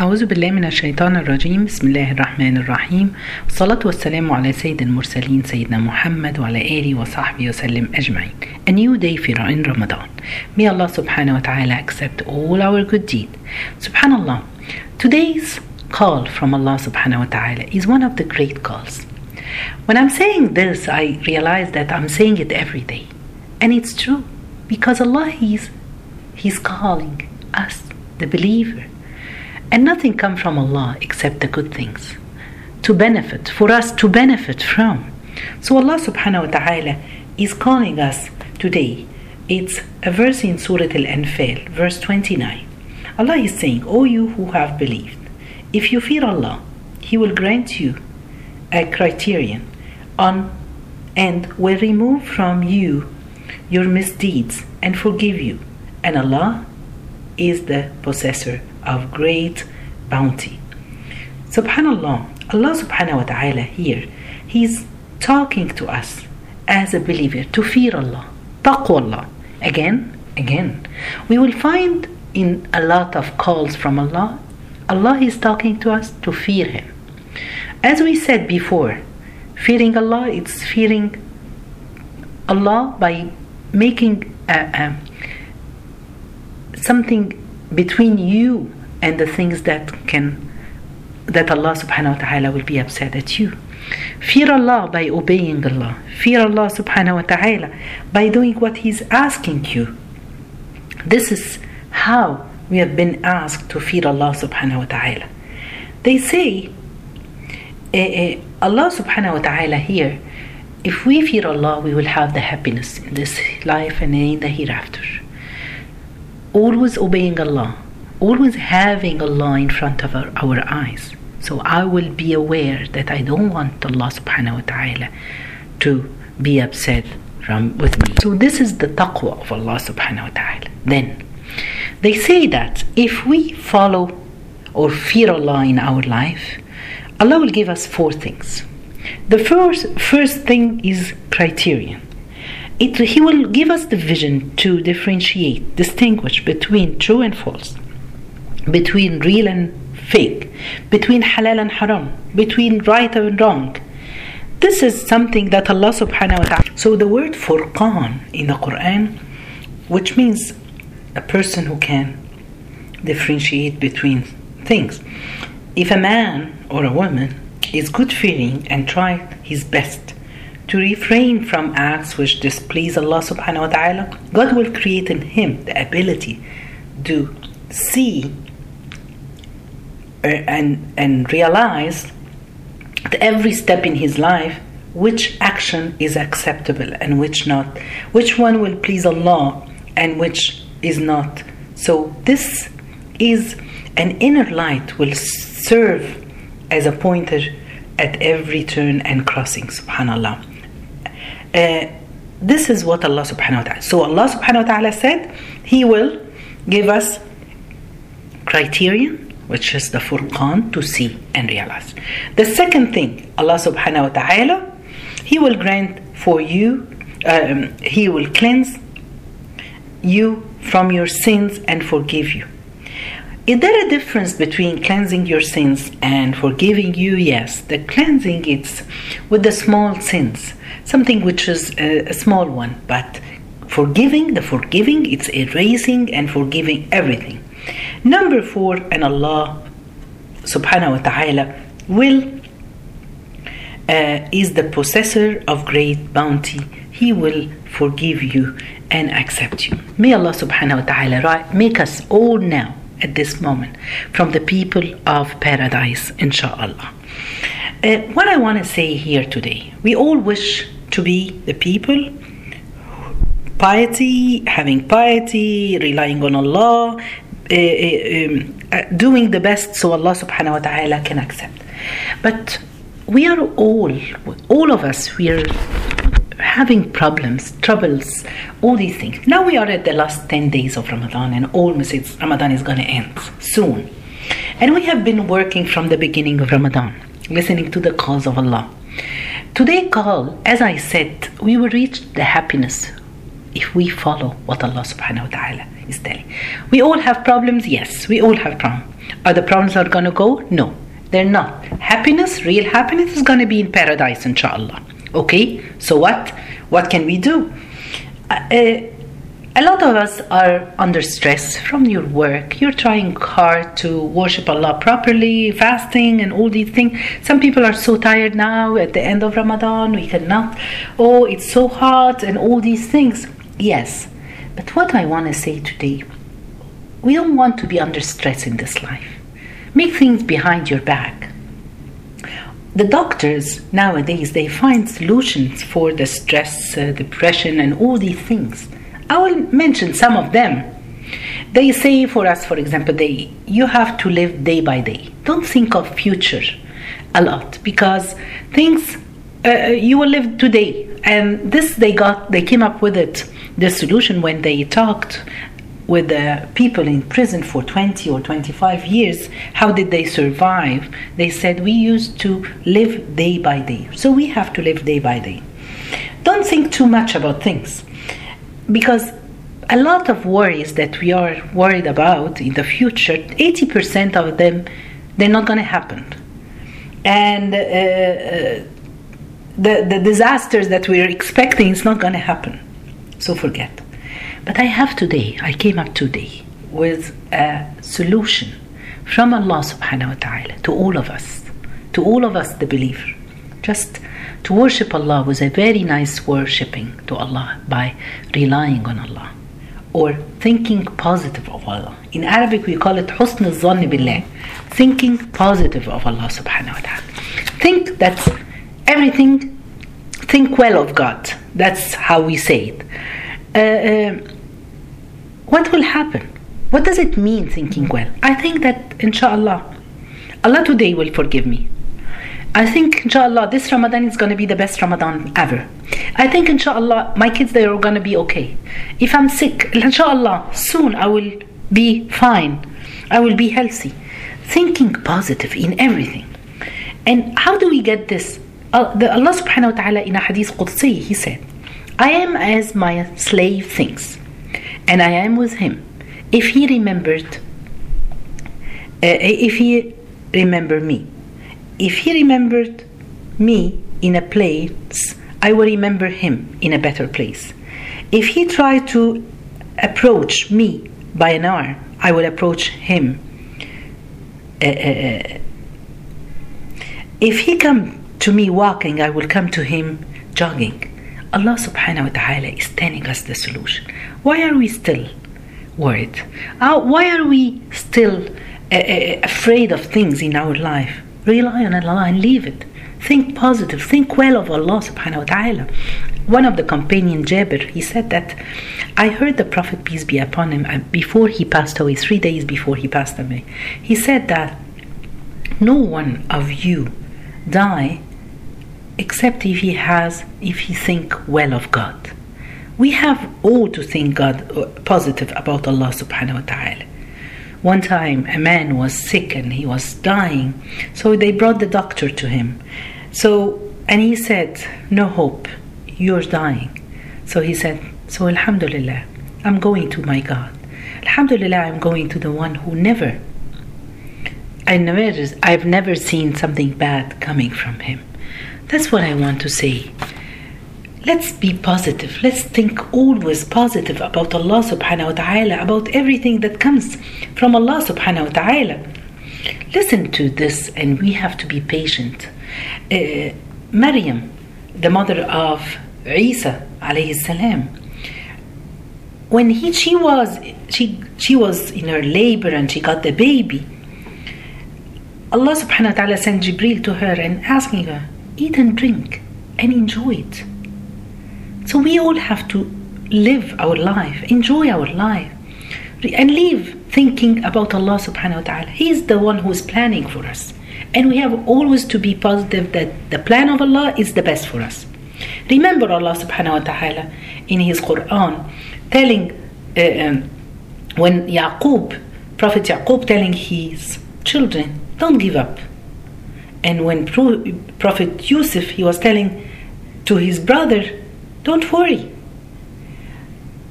أعوذ بالله من الشيطان الرجيم بسم الله الرحمن الرحيم والصلاة والسلام على سيد المرسلين سيدنا محمد وعلى آله وصحبه وسلم أجمعين A new day for in Ramadan May Allah subhanahu wa ta'ala accept all our good deed Subhanallah Today's call from Allah subhanahu wa ta'ala is one of the great calls When I'm saying this I realize that I'm saying it every day and it's true because Allah is He's calling us the believer and nothing comes from Allah except the good things to benefit, for us to benefit from. So Allah subhanahu wa ta'ala is calling us today. It's a verse in Surah Al Anfal, verse 29. Allah is saying, O you who have believed, if you fear Allah, He will grant you a criterion on and will remove from you your misdeeds and forgive you. And Allah is the possessor of great bounty. Subhanallah, Allah subhanahu wa ta'ala here, He's talking to us as a believer to fear Allah, taqwa Again, again, we will find in a lot of calls from Allah, Allah is talking to us to fear Him. As we said before, fearing Allah, it's fearing Allah by making a, a, something between you and the things that can that Allah subhanahu wa ta'ala will be upset at you. Fear Allah by obeying Allah. Fear Allah subhanahu wa ta'ala by doing what He's asking you. This is how we have been asked to fear Allah subhanahu wa ta'ala. They say uh, uh, Allah subhanahu wa ta'ala here, if we fear Allah, we will have the happiness in this life and in the hereafter. Always obeying Allah always having Allah in front of our, our eyes. So I will be aware that I don't want Allah subhanahu wa ta'ala to be upset from, with me. So this is the taqwa of Allah subhanahu wa ta'ala. Then they say that if we follow or fear Allah in our life, Allah will give us four things. The first first thing is criterion. It, he will give us the vision to differentiate, distinguish between true and false between real and fake, between halal and haram, between right and wrong. This is something that Allah subhanahu wa ta'ala. So the word furqan in the Quran, which means a person who can differentiate between things. If a man or a woman is good feeling and try his best to refrain from acts which displease Allah subhanahu wa ta'ala, God will create in him the ability to see and and realize that every step in his life which action is acceptable and which not? Which one will please Allah and which is not? So this is an inner light will serve as a pointer at every turn and crossing subhanallah. Uh, this is what Allah subhanahu wa ta'ala so Allah subhanahu wa ta'ala said he will give us criterion which is the furqan to see and realize. The second thing, Allah subhanahu wa ta'ala, He will grant for you, um, He will cleanse you from your sins and forgive you. Is there a difference between cleansing your sins and forgiving you? Yes, the cleansing it's with the small sins, something which is a, a small one, but forgiving, the forgiving, it's erasing and forgiving everything. Number four, and Allah subhanahu wa ta'ala will uh, is the possessor of great bounty. He will forgive you and accept you. May Allah subhanahu wa ta'ala make us all now at this moment from the people of paradise, inshallah. Uh, what I want to say here today, we all wish to be the people piety, having piety, relying on Allah, Eh, eh, um, uh, doing the best so Allah subhanahu wa ta'ala can accept. But we are all, all of us, we are having problems, troubles, all these things. Now we are at the last 10 days of Ramadan and almost it's, Ramadan is going to end soon. And we have been working from the beginning of Ramadan, listening to the calls of Allah. Today call, as I said, we will reach the happiness if we follow what Allah subhanahu wa ta'ala is telling. We all have problems, yes, we all have problems. Are the problems are going to go? No, they're not. Happiness, real happiness, is going to be in paradise, inshallah. Okay, so what? What can we do? Uh, uh, a lot of us are under stress from your work. You're trying hard to worship Allah properly, fasting, and all these things. Some people are so tired now at the end of Ramadan, we cannot. Oh, it's so hot, and all these things. Yes, but what I want to say today, we don't want to be under stress in this life. Make things behind your back. The doctors nowadays they find solutions for the stress, uh, depression, and all these things I will mention some of them. They say for us, for example, they you have to live day by day. Don't think of future a lot because things uh, you will live today. And this they got they came up with it the solution when they talked with the people in prison for 20 or 25 years how did they survive? They said we used to live day by day. So we have to live day by day. Don't think too much about things because a lot of worries that we are worried about in the future 80% of them they're not going to happen. And uh, uh, the, the disasters that we're expecting is not going to happen so forget but i have today i came up today with a solution from allah subhanahu wa ta'ala to all of us to all of us the believer just to worship Allah was a very nice worshipping to Allah by relying on Allah or thinking positive of Allah. In Arabic we call it husn al billah, thinking positive of Allah subhanahu wa ta'ala. Think that everything, think well of God. That's how we say it. Uh, uh, what will happen? What does it mean thinking well? I think that inshallah, Allah today will forgive me. I think, inshallah, this Ramadan is going to be the best Ramadan ever. I think, inshallah, my kids, they are going to be okay. If I'm sick, inshallah, soon I will be fine. I will be healthy. Thinking positive in everything. And how do we get this? Uh, the, Allah subhanahu wa ta'ala in a hadith Qudsi, He said, I am as my slave thinks, and I am with him. If he remembered, uh, if he remember me, if he remembered me in a place, I will remember him in a better place. If he tried to approach me by an arm, I will approach him. Uh, uh, uh, if he come to me walking, I will come to him jogging. Allah subhanahu wa ta'ala is telling us the solution. Why are we still worried? Uh, why are we still uh, uh, afraid of things in our life? Rely on Allah and leave it. Think positive. Think well of Allah subhanahu wa ta'ala. One of the companion Jabir, he said that I heard the Prophet peace be upon him uh, before he passed away, three days before he passed away. He said that no one of you die except if he has if he think well of God. We have all to think God uh, positive about Allah subhanahu wa ta'ala. One time a man was sick and he was dying, so they brought the doctor to him. So and he said, No hope, you're dying. So he said, So Alhamdulillah, I'm going to my God. Alhamdulillah, I'm going to the one who never I never I've never seen something bad coming from him. That's what I want to say let's be positive. Let's think always positive about Allah subhanahu wa ta'ala, about everything that comes from Allah subhanahu wa ta'ala. Listen to this, and we have to be patient. Uh, Maryam, the mother of Isa alayhi salam, when he, she was she she was in her labor and she got the baby, Allah subhanahu wa ta'ala sent Jibril to her and asking her, eat and drink and enjoy it. So we all have to live our life, enjoy our life, and live thinking about Allah subhanahu wa ta'ala. He is the one who is planning for us. And we have always to be positive that the plan of Allah is the best for us. Remember Allah subhanahu wa ta'ala in His Quran telling uh, um, when Yaqub, Prophet Yaqub telling his children, don't give up. And when Prophet Yusuf, he was telling to his brother, don't worry.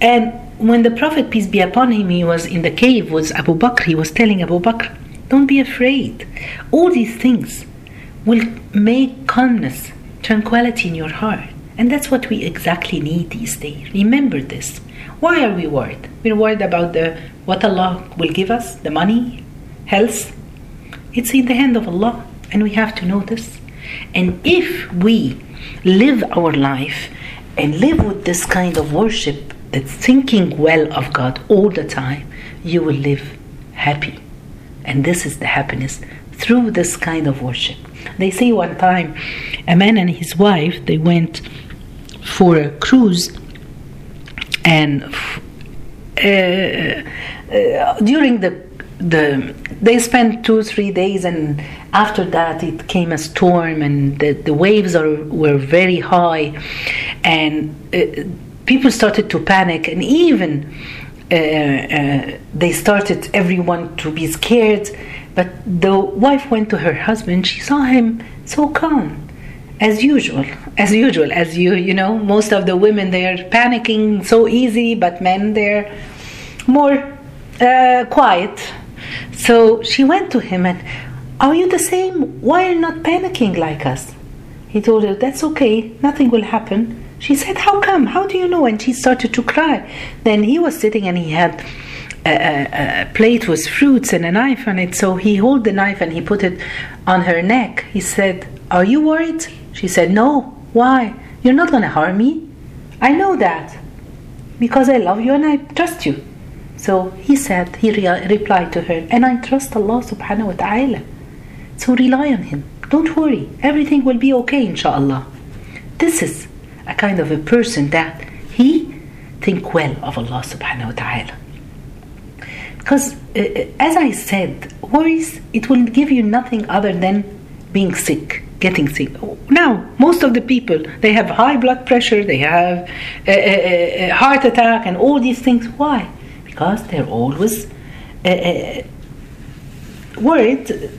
And when the Prophet, peace be upon him, he was in the cave with Abu Bakr, he was telling Abu Bakr, Don't be afraid. All these things will make calmness, tranquility in your heart. And that's what we exactly need these days. Remember this. Why are we worried? We're worried about the what Allah will give us, the money, health. It's in the hand of Allah, and we have to know this. And if we live our life and live with this kind of worship, that's thinking well of God all the time, you will live happy. And this is the happiness through this kind of worship. They say one time a man and his wife they went for a cruise and uh, uh, during the the they spent two three days and after that it came a storm and the, the waves are, were very high and uh, people started to panic and even uh, uh, they started everyone to be scared but the wife went to her husband she saw him so calm as usual as usual as you you know most of the women they are panicking so easy but men they're more uh, quiet so she went to him and are you the same why are you not panicking like us he told her that's okay nothing will happen she said how come how do you know and she started to cry then he was sitting and he had a, a, a, plate with fruits and a knife on it so he held the knife and he put it on her neck he said are you worried she said, No. Why? You're not going to harm me. I know that. Because I love you and I trust you. So he said, he re- replied to her, and I trust Allah subhanahu wa ta'ala. So rely on Him. Don't worry. Everything will be okay, inshallah. This is a kind of a person that he think well of Allah subhanahu wa ta'ala. Because uh, uh, as I said, worries, it will give you nothing other than being sick getting sick. Now, most of the people they have high blood pressure, they have a, a, a heart attack, and all these things. Why? Because they're always uh, worried.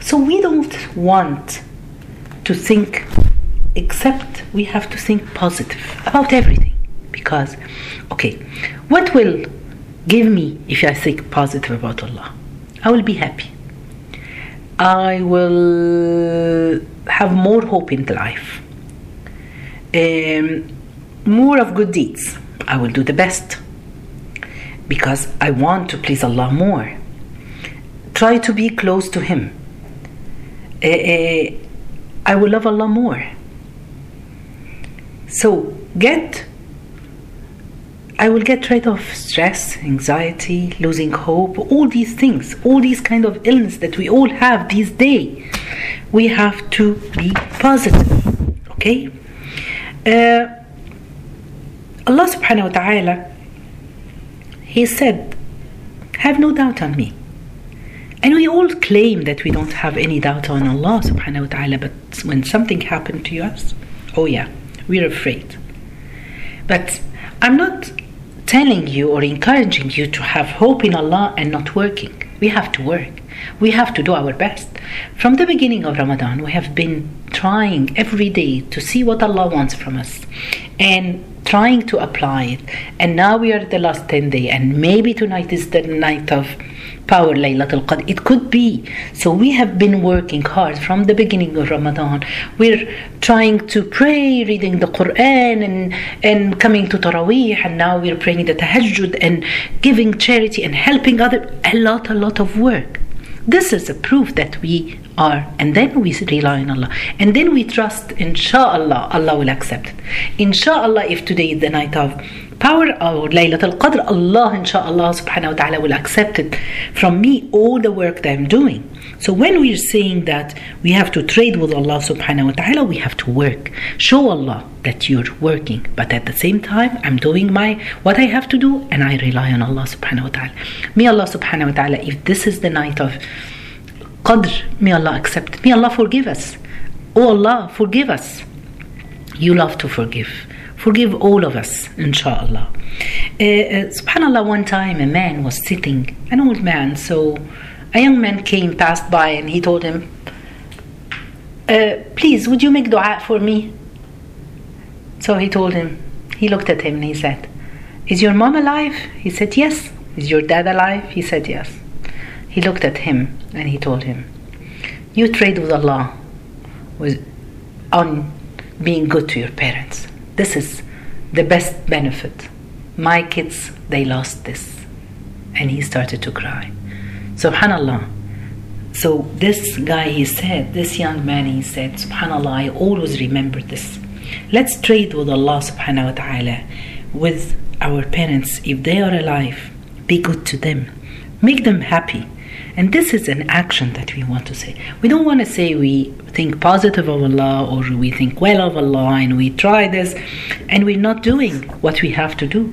So we don't want to think, except we have to think positive about everything. Because, okay, what will give me if I think positive about Allah? I will be happy. I will have more hope in life. Um, more of good deeds. I will do the best because I want to please Allah more. Try to be close to Him. Uh, I will love Allah more. So get I will get rid of stress, anxiety, losing hope, all these things, all these kind of illness that we all have these days. We have to be positive. Okay? Uh, Allah subhanahu wa ta'ala, He said, Have no doubt on me. And we all claim that we don't have any doubt on Allah subhanahu wa ta'ala, but when something happened to us, oh yeah, we're afraid. But I'm not telling you or encouraging you to have hope in Allah and not working. We have to work. We have to do our best. From the beginning of Ramadan, we have been trying every day to see what Allah wants from us and trying to apply it. And now we are the last 10 day, and maybe tonight is the night of power Laylatul Qadr. It could be. So we have been working hard from the beginning of Ramadan. We're trying to pray, reading the Quran and, and coming to Taraweeh and now we're praying the Tahajjud and giving charity and helping other a lot, a lot of work. This is a proof that we are, and then we rely on Allah, and then we trust, inshallah, Allah will accept it. Inshallah, if today is the night of power or Laylatul Qadr, Allah inshallah subhanahu wa ta'ala will accept it from me all the work that I'm doing. So when we're saying that we have to trade with Allah subhanahu wa ta'ala, we have to work. Show Allah that you're working. But at the same time, I'm doing my what I have to do and I rely on Allah subhanahu wa ta'ala. May Allah subhanahu wa ta'ala, if this is the night of Qadr, may Allah accept. May Allah forgive us. Oh Allah, forgive us. You love to forgive. Forgive all of us, inshallah. Uh, uh, subhanallah, one time a man was sitting, an old man, so a young man came, passed by, and he told him, uh, Please, would you make dua for me? So he told him, he looked at him and he said, Is your mom alive? He said, Yes. Is your dad alive? He said, Yes. he looked at him and he told him, You trade with Allah with, on being good to your parents. This is the best benefit. My kids, they lost this. And he started to cry. Subhanallah. So this guy, he said, this young man, he said, Subhanallah, I always remember this. Let's trade with Allah subhanahu wa ta'ala, with our parents, if they are alive, be good to them, make them happy. And this is an action that we want to say. We don't want to say we think positive of Allah or we think well of Allah and we try this and we're not doing what we have to do.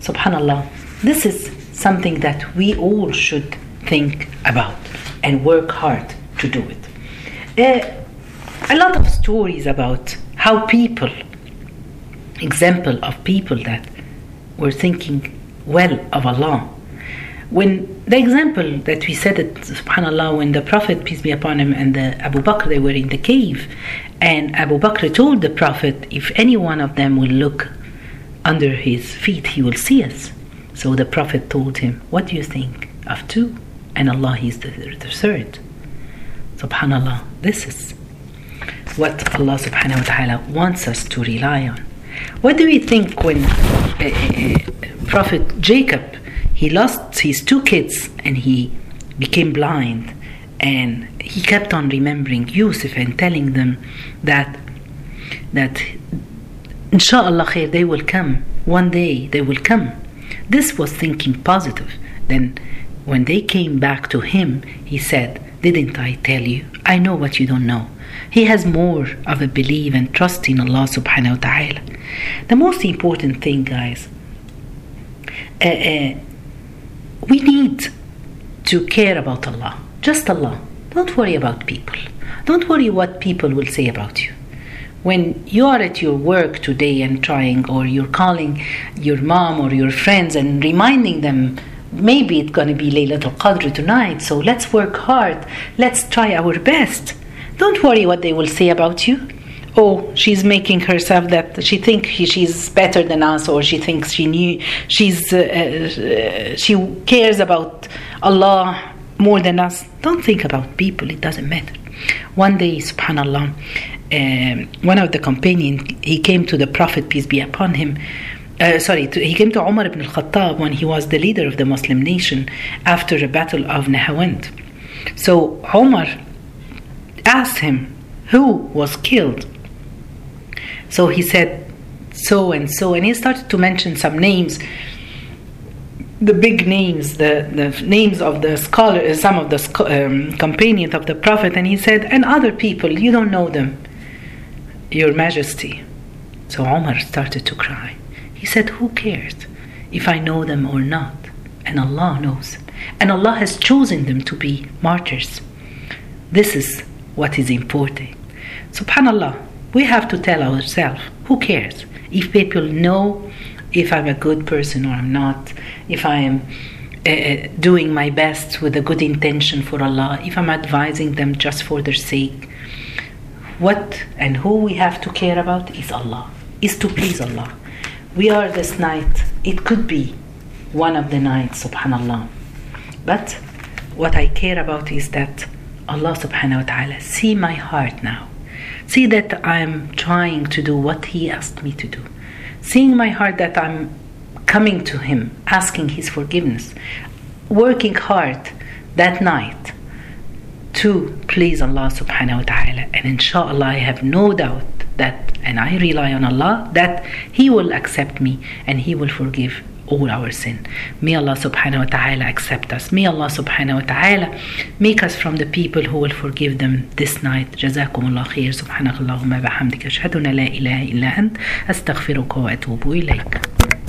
Subhanallah, this is something that we all should think about and work hard to do it. Uh, a lot of stories about how people, example of people that were thinking well of Allah. When the example that we said it, subhanAllah, when the Prophet, peace be upon him, and the Abu Bakr, they were in the cave, and Abu Bakr told the Prophet, if any one of them will look under his feet, he will see us. So the Prophet told him, What do you think of two? And Allah is the, the third. Subhanallah, this is what Allah subhanahu wa ta'ala wants us to rely on. What do we think when uh, Prophet Jacob he lost his two kids and he became blind. And he kept on remembering Yusuf and telling them that that inshallah they will come. One day they will come. This was thinking positive. Then when they came back to him he said didn't i tell you? I know what you don't know. He has more of a belief and trust in allah subhanahu wa ta'ala. The most important thing guys uh, uh, we need to care about Allah. Just Allah. Don't worry about people. Don't worry what people will say about you. When you are at your work today and trying, or you're calling your mom or your friends and reminding them, maybe it's going to be Laylatul Qadr tonight, so let's work hard. Let's try our best. Don't worry what they will say about you oh she's making herself that she thinks she's better than us or she thinks she knew she's uh, uh, she cares about allah more than us. Don't think about people it doesn't matter. One day subhanallah um, one of the companions he came to the prophet peace be upon him uh, sorry, to, he came to Umar ibn al-Khattab when he was the leader of the Muslim nation after the battle of Nahawand. So Umar asked him who was killed so he said, so and so, and he started to mention some names, the big names, the, the names of the scholar, some of the um, companions of the Prophet, and he said, and other people, you don't know them, Your Majesty. So Omar started to cry. He said, Who cares if I know them or not? And Allah knows. And Allah has chosen them to be martyrs. This is what is important. Subhanallah, we have to tell ourselves who cares if people know if I'm a good person or I'm not, if I am uh, doing my best with a good intention for Allah, if I'm advising them just for their sake. What and who we have to care about is Allah, is to please Allah. We are this night, it could be one of the nights, subhanallah. But what I care about is that Allah subhanahu wa ta'ala see my heart now See that I'm trying to do what He asked me to do. Seeing my heart that I'm coming to Him, asking His forgiveness, working hard that night to please Allah subhanahu wa ta'ala. And inshallah, I have no doubt that, and I rely on Allah, that He will accept me and He will forgive all our sin. May Allah subhanahu wa ta'ala accept us. May Allah subhanahu wa ta'ala make us from the people who will forgive them this night. جزاكم الله خير سبحانك اللهم بحمدك أشهد أن لا إله إلا أنت أستغفرك وأتوب إليك